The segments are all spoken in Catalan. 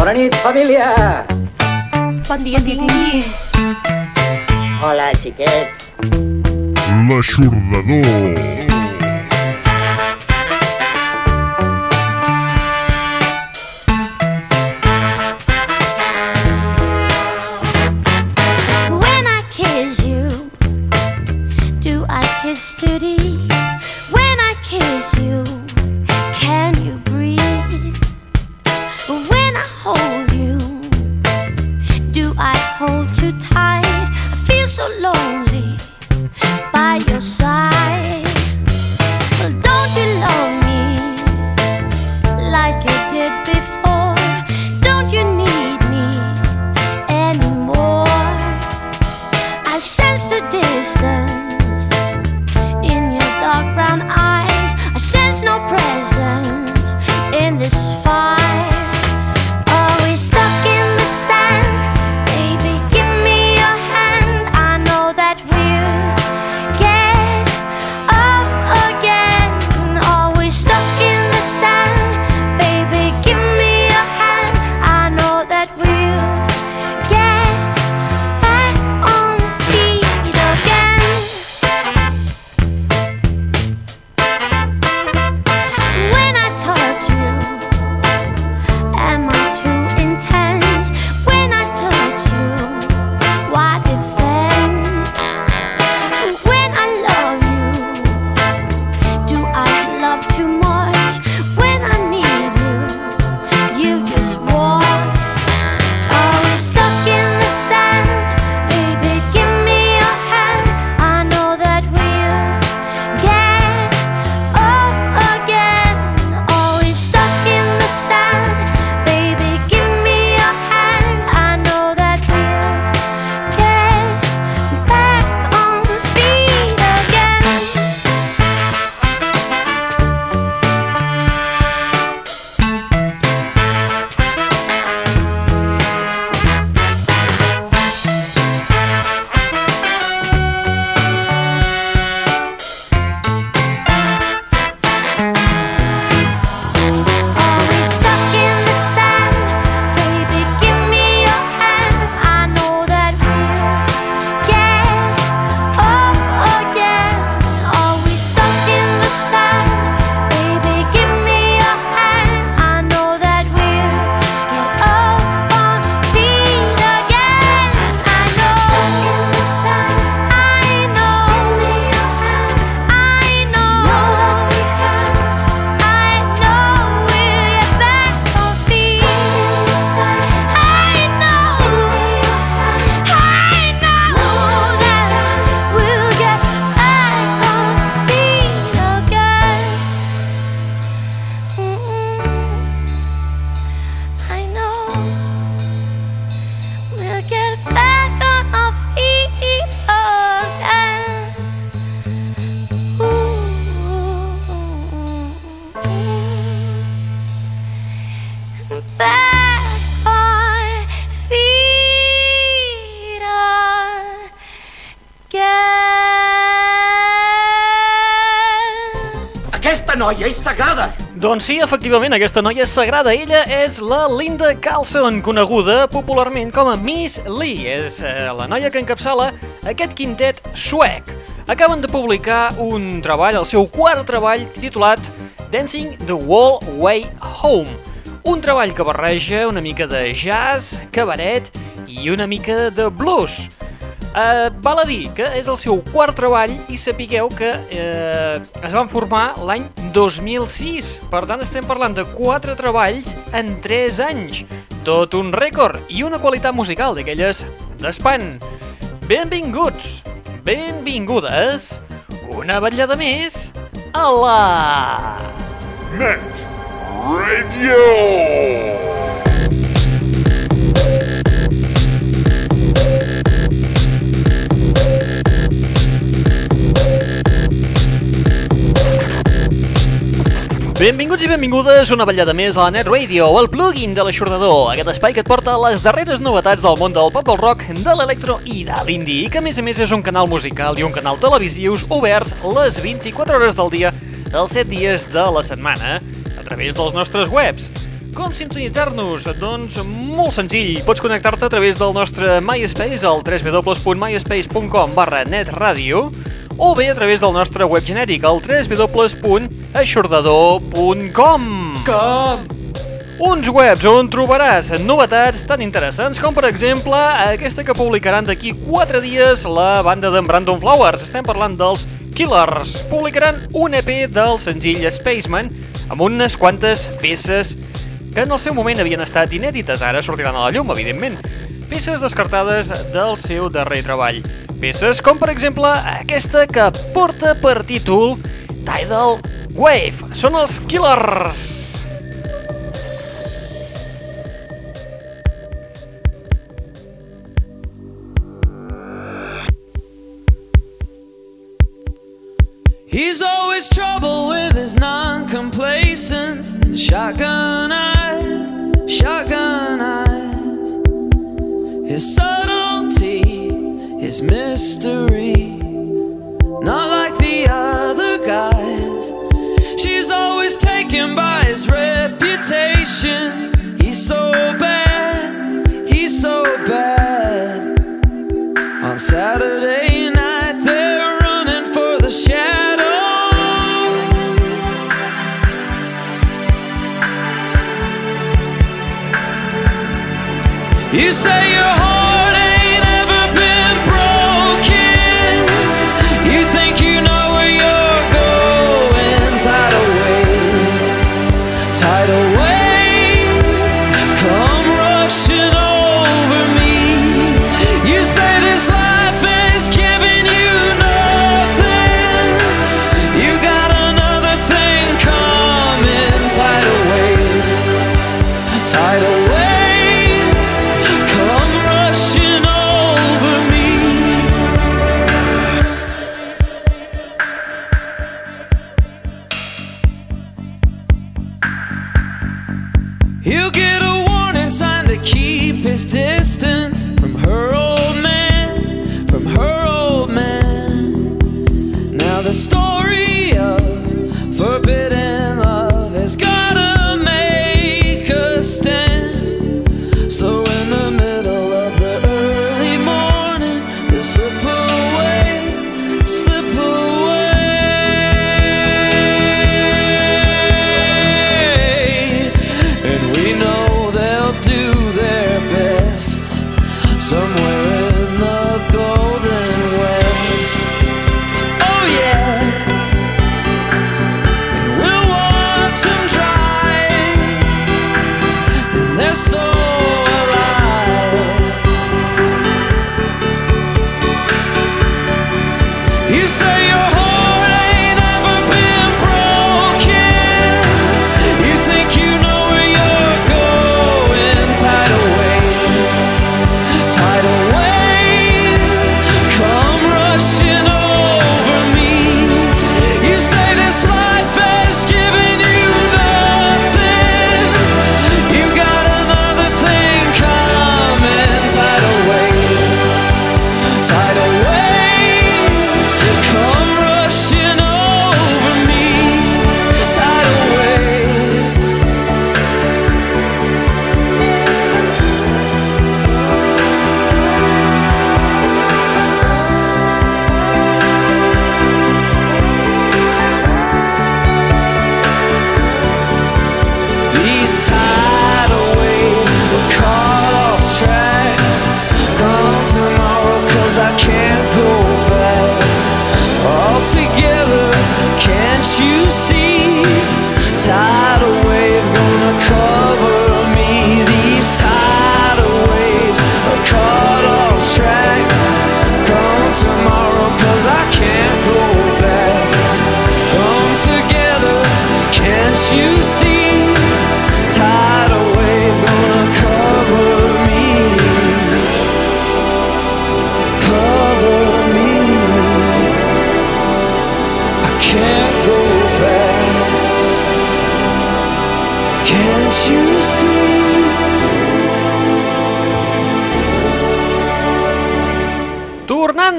Bona nit, família! Bon dia, Titi. Hola, xiquets. L'aixordador. Noia és sagrada! Doncs sí, efectivament, aquesta noia és sagrada. Ella és la Linda Carlson, coneguda popularment com a Miss Lee. És eh, la noia que encapçala aquest quintet suec. Acaben de publicar un treball, el seu quart treball, titulat Dancing the Wall Way Home. Un treball que barreja una mica de jazz, cabaret i una mica de blues. Uh, val a dir que és el seu quart treball i sapigueu que uh, es van formar l'any 2006. Per tant, estem parlant de quatre treballs en 3 anys. Tot un rècord i una qualitat musical d'aquelles d'espant. Benvinguts, benvingudes, una vetllada més a la... Net Radio. Benvinguts i benvingudes una ballada més a la Net Radio, el plugin de l'aixordador, aquest espai que et porta les darreres novetats del món del pop del rock, de l'electro i de l'indi, i que a més a més és un canal musical i un canal televisius oberts les 24 hores del dia, els 7 dies de la setmana, a través dels nostres webs. Com sintonitzar-nos? Doncs molt senzill. Pots connectar-te a través del nostre MySpace al www.myspace.com barra netradio, o bé a través del nostre web genèric al www.aixordador.com Com? Uns webs on trobaràs novetats tan interessants com, per exemple, aquesta que publicaran d'aquí 4 dies la banda d'en Brandon Flowers. Estem parlant dels Killers. Publicaran un EP del senzill Spaceman amb unes quantes peces que en el seu moment havien estat inèdites, ara sortiran a la llum, evidentment peces descartades del seu darrer treball. Peces com, per exemple, aquesta que porta per títol Tidal Wave. Són els Killers! He's always trouble with his non-complacence Shotgun eyes, shotgun eyes His subtlety, his mystery, not like the other guys. She's always taken by his reputation. He's so bad, he's so bad. On Saturday. say you're home. you see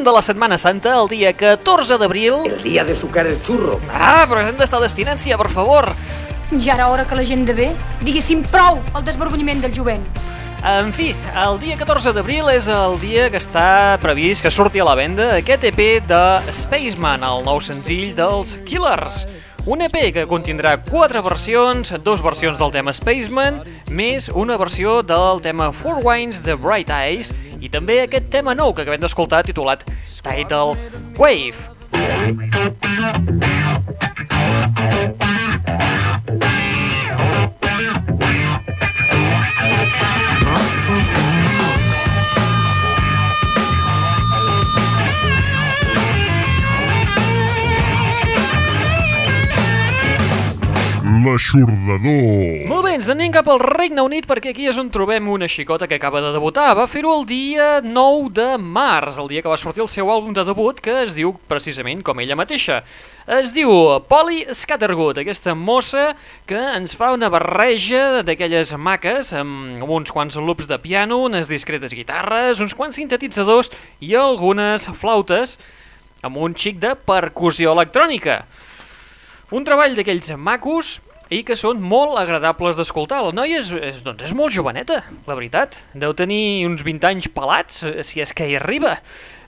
moment de la Setmana Santa, el dia 14 d'abril... El dia de sucar el xurro. Ah, però hem d'estar d'estinència, per favor. Ja era hora que la gent de bé diguéssim prou al desvergonyiment del jovent. En fi, el dia 14 d'abril és el dia que està previst que surti a la venda aquest EP de Spaceman, el nou senzill dels Killers. Un EP que contindrà quatre versions, dos versions del tema Spaceman, més una versió del tema Four Wines de Bright Eyes i també aquest tema nou que acabem d'escoltar titulat Tidal Wave. L'aixordador. Molt bé, ens anem cap al Regne Unit perquè aquí és on trobem una xicota que acaba de debutar. Va fer-ho el dia 9 de març, el dia que va sortir el seu àlbum de debut, que es diu precisament com ella mateixa. Es diu Polly Scattergood, aquesta mossa que ens fa una barreja d'aquelles maques amb uns quants loops de piano, unes discretes guitarres, uns quants sintetitzadors i algunes flautes amb un xic de percussió electrònica. Un treball d'aquells macos i que són molt agradables d'escoltar. La noia és, és, doncs és molt joveneta, la veritat. Deu tenir uns 20 anys pelats, eh, si és que hi arriba.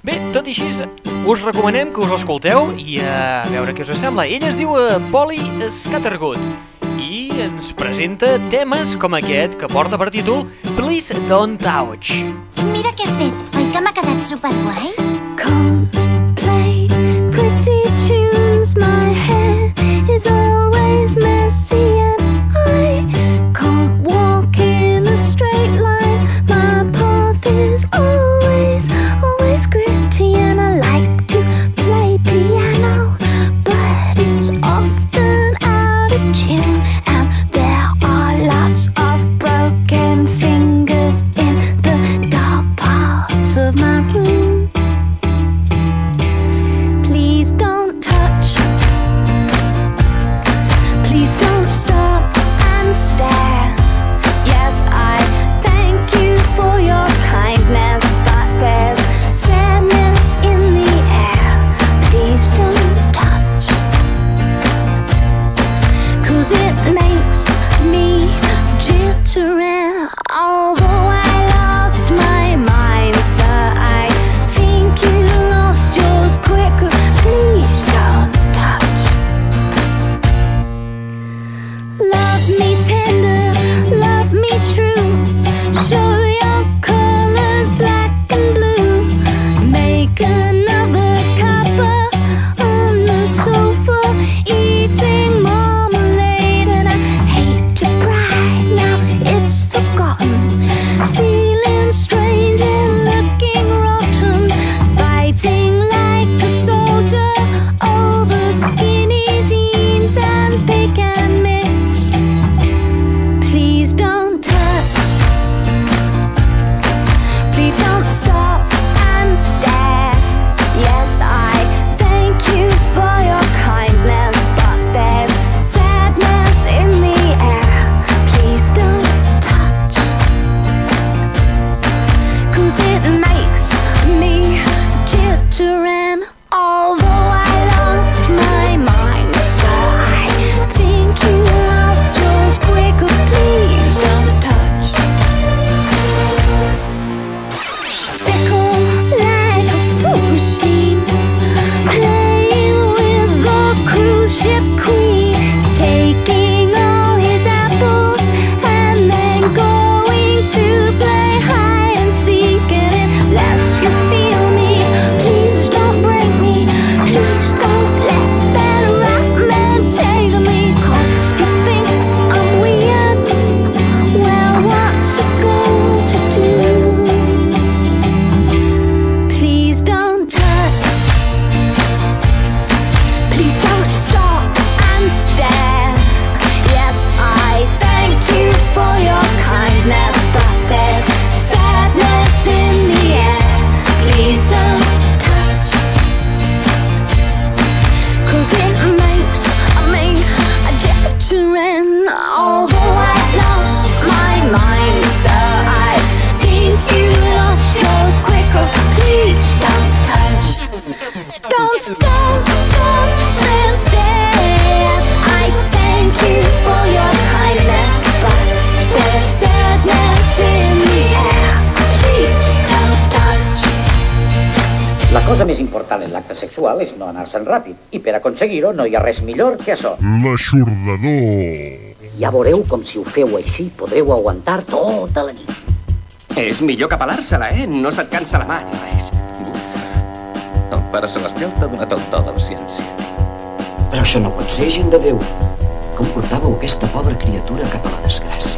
Bé, tot i així, us recomanem que us l'escolteu i eh, a veure què us sembla. Ella es diu uh, Polly Scattergood i ens presenta temes com aquest que porta per títol Please Don't Touch. Mira què he fet, oi que m'ha quedat superguai? Contemplate pretty tunes. My hair is always messy, anar-se'n ràpid. I per aconseguir-ho no hi ha res millor que això. L'aixordador. Ja veureu com si ho feu així podreu aguantar tota la nit. És millor que pelar-se-la, eh? No se't cansa la mà ni res. Uf. El pare celestial t'ha donat el to de la ciència. Però això no pot ser, gent de Déu. Com portàveu aquesta pobra criatura cap a la desgràcia?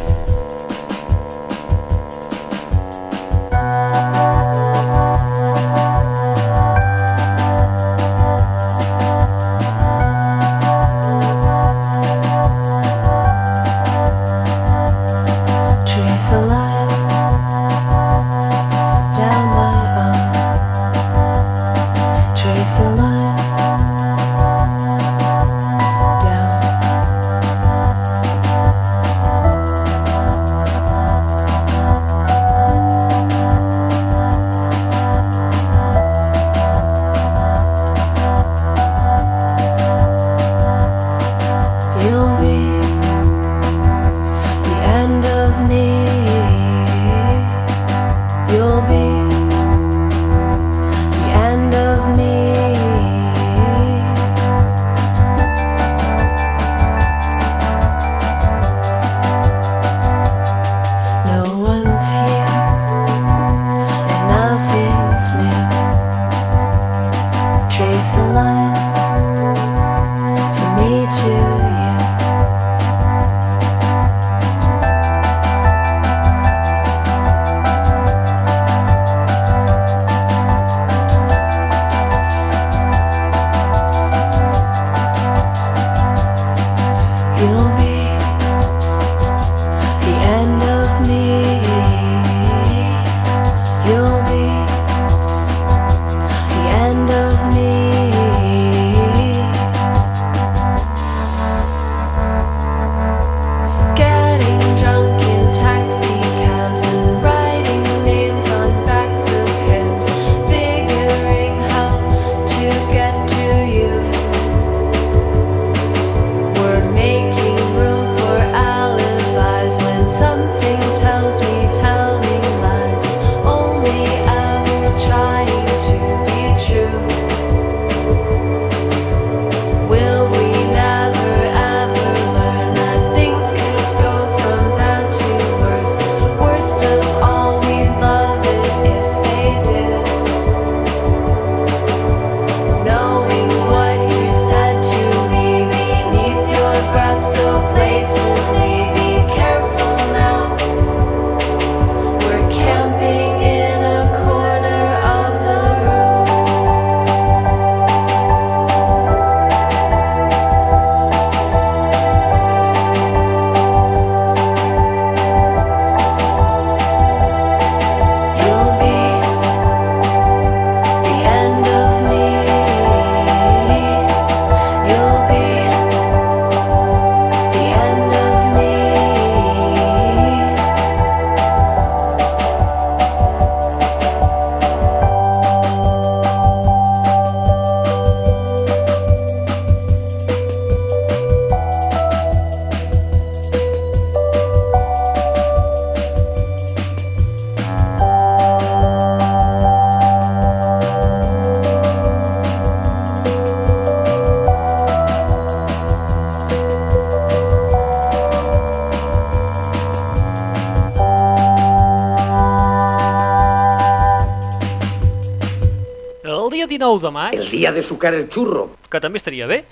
9 de maig... El dia de sucar el xurro. Que també estaria bé.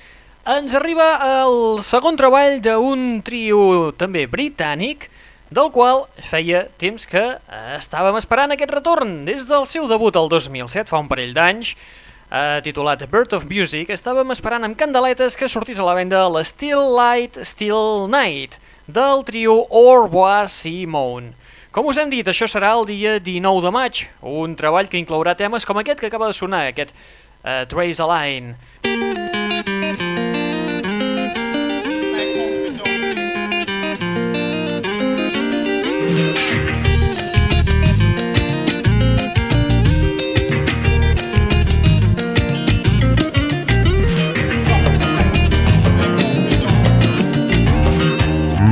Ens arriba el segon treball d'un trio també britànic, del qual feia temps que estàvem esperant aquest retorn. Des del seu debut al 2007, fa un parell d'anys, eh, titulat Birth of Music, estàvem esperant amb candeletes que sortís a la venda l'Still Light, Still Night, del trio Was Simone. Com us hem dit, això serà el dia 19 de maig, un treball que inclourà temes com aquest que acaba de sonar, aquest uh, Trace a Line.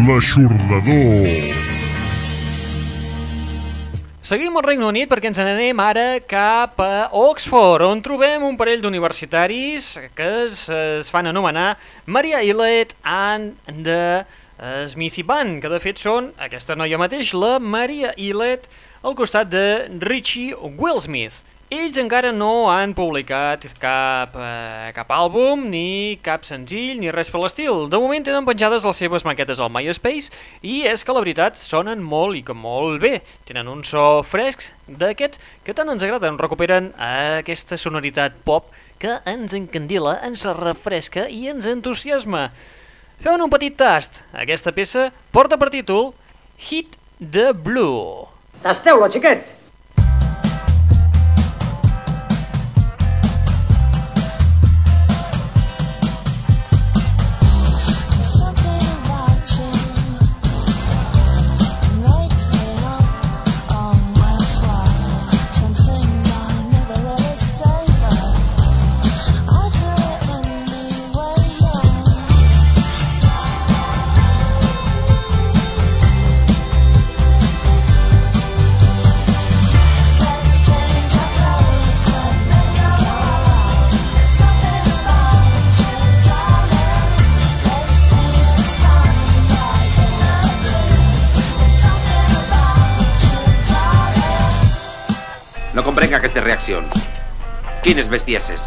L'aixordador. Seguim al Regne Unit perquè ens n'anem ara cap a Oxford, on trobem un parell d'universitaris que es, es fan anomenar Maria Illet and the Smithy Band, que de fet són aquesta noia mateix, la Maria Illet, al costat de Richie Willsmith. Ells encara no han publicat cap, eh, cap àlbum, ni cap senzill, ni res per l'estil. De moment tenen penjades les seves maquetes al MySpace i és que la veritat sonen molt i que molt bé. Tenen un so fresc d'aquest que tant ens agrada, ens recuperen aquesta sonoritat pop que ens encandila, ens refresca i ens entusiasma. Feu un petit tast. Aquesta peça porta per títol Hit the Blue. Tasteu-lo, xiquets! ocasión. ¿Quiénes bestiases?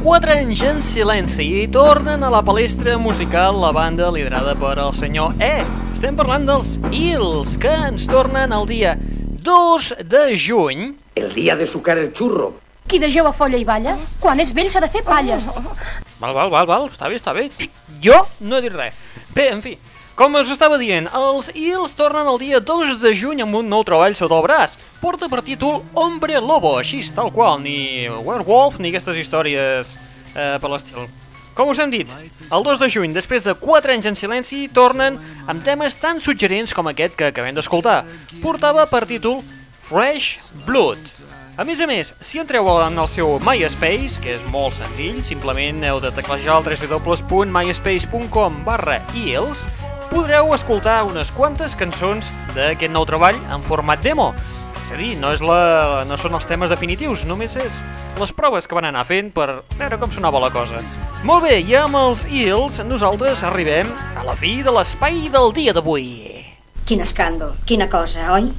4 anys en silenci, tornen a la palestra musical la banda liderada per el senyor E. Estem parlant dels Hills, que ens tornen el dia 2 de juny. El día de sucar el churro. Qui de jove folla i balla, quan és vell s'ha de fer palles. Val, val, val, val, està bé, està bé. Jo no he dit res. Bé, en fi, com us estava dient, els Hills tornen el dia 2 de juny amb un nou treball sota el braç. Porta per títol Hombre Lobo, així tal qual, ni Werewolf ni aquestes històries eh, per l'estil. Com us hem dit, el 2 de juny, després de 4 anys en silenci, tornen amb temes tan suggerents com aquest que acabem d'escoltar. Portava per títol Fresh Blood. A més a més, si entreu en el seu MySpace, que és molt senzill, simplement heu de teclejar el www.myspace.com barra eels, podreu escoltar unes quantes cançons d'aquest nou treball en format demo. És a dir, no, és la, no són els temes definitius, només és les proves que van anar fent per veure com sonava la cosa. Molt bé, i amb els Eels nosaltres arribem a la fi de l'espai del dia d'avui. Quin escàndol, quina cosa, oi?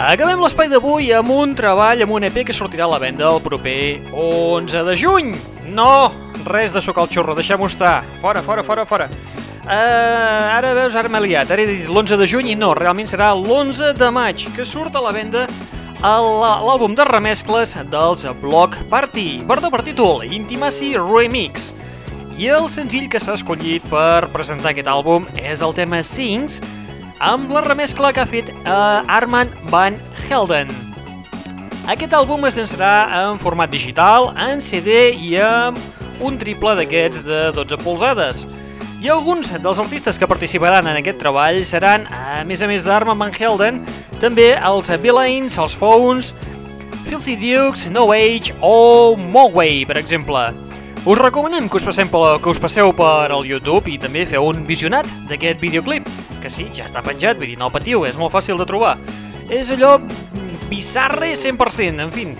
Acabem l'espai d'avui amb un treball amb un EP que sortirà a la venda el proper 11 de juny. No, res de sucar el xurro, deixem-ho estar. Fora, fora, fora, fora. Uh, ara veus, ara m'he liat. Ara he dit l'11 de juny i no, realment serà l'11 de maig que surt a la venda l'àlbum de remescles dels Block Party. Porta per títol Intimacy Remix. I el senzill que s'ha escollit per presentar aquest àlbum és el tema Sings, amb la remescla que ha fet eh, Armand Van Helden. Aquest àlbum es llançarà en format digital, en CD i amb un triple d'aquests de 12 polzades. I alguns dels artistes que participaran en aquest treball seran, a més a més d'Armand Van Helden, també els Villains, els Phones, Filthy Dukes, No Age o Mogwai, per exemple. Us recomanem que us, passem per, que us passeu per al YouTube i també feu un visionat d'aquest videoclip, que sí, ja està penjat, vull dir, no patiu, és molt fàcil de trobar. És allò bizarre 100%, en fi.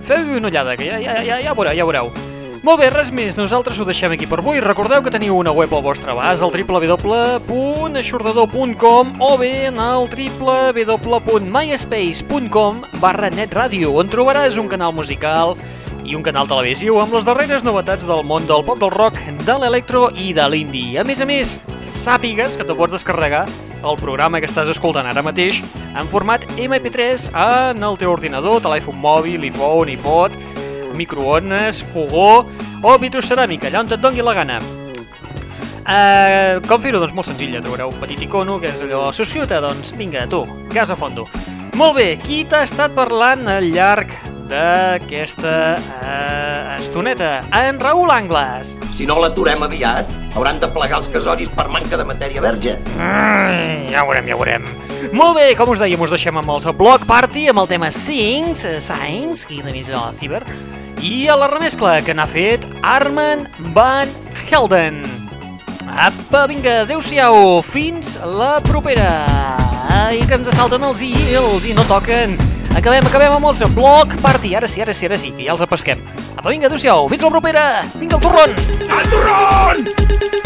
Feu-hi una ullada, que ja, ja, ja, ja veureu, ja veureu. Molt bé, res més, nosaltres ho deixem aquí per avui. Recordeu que teniu una web al vostre abast, al www.aixordador.com o bé en el www.myspace.com barra netradio, on trobaràs un canal musical i un canal televisiu amb les darreres novetats del món del pop del rock, de l'electro i de l'indie. A més a més, sàpigues que te pots descarregar el programa que estàs escoltant ara mateix en format MP3 en el teu ordinador, telèfon mòbil, iPhone, iPod, microones, fogó o vitroceràmica, allà on et dongui la gana. Uh, com fer-ho? Doncs molt senzill, ja trobareu un petit icono que és allò, subscriu-te, doncs vinga, tu, gas a fondo. Molt bé, qui t'ha estat parlant al llarg d'aquesta uh, estoneta? En Raül Angles. Si no l'aturem aviat, hauran de plegar els casoris per manca de matèria verge. Ai, ja ho veurem, ja ho veurem. Molt bé, com us dèiem, us deixem amb els Block Party, amb el tema Sings, eh, Sings, que de més al ciber, i a la remescla que n'ha fet Armand Van Helden. Apa, vinga, adeu-siau, fins la propera. Ai, que ens salten els Eels i no toquen. Acabem, acabem amb els Block Party. Ara sí, ara sí, ara sí, que ja els apesquem. Apa, vinga, adeu-siau, fins la propera. Vinga, el torron. El turron!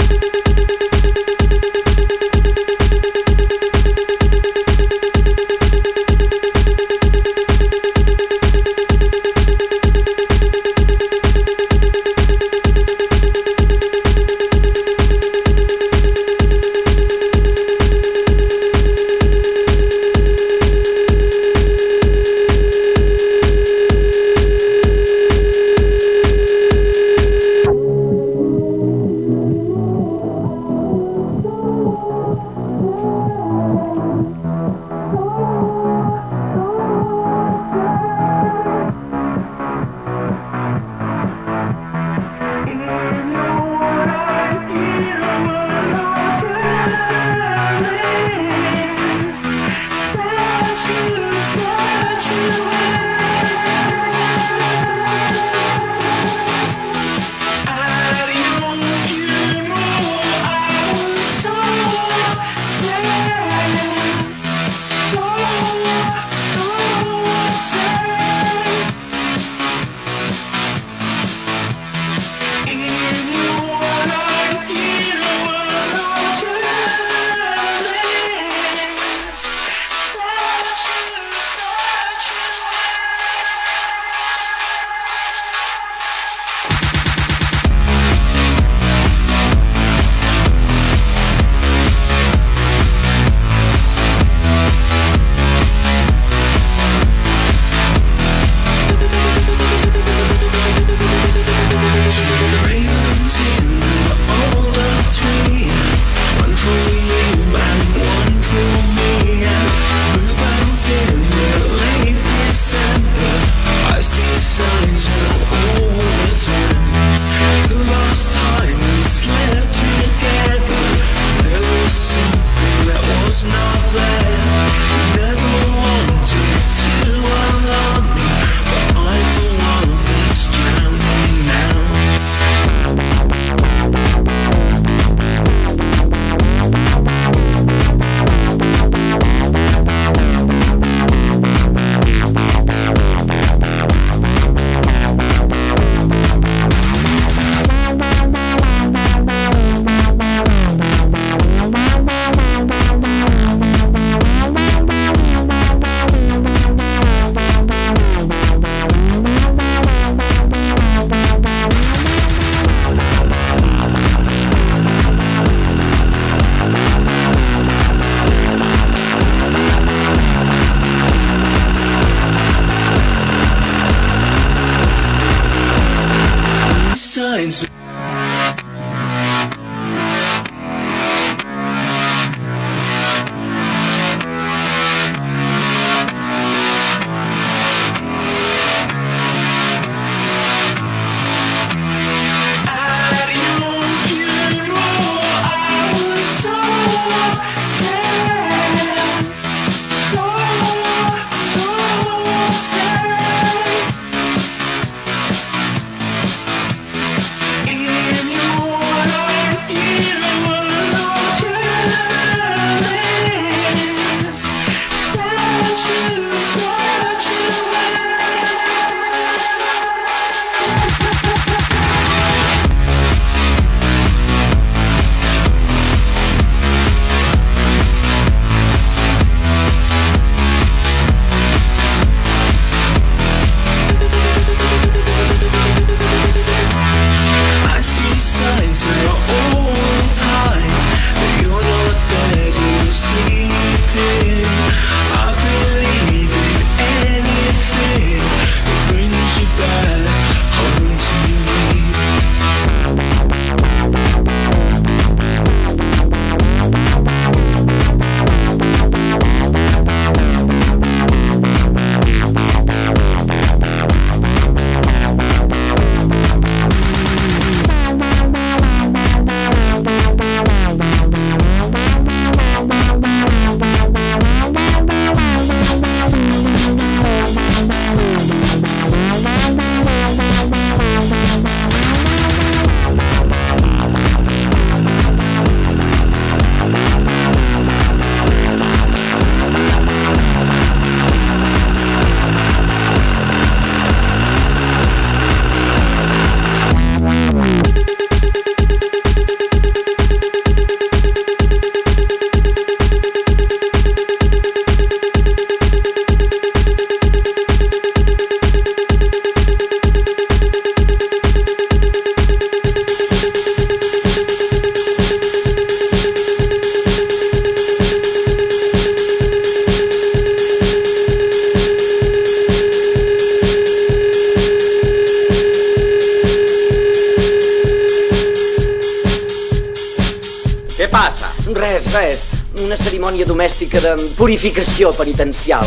Purificació penitencial.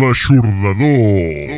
L'aixordador.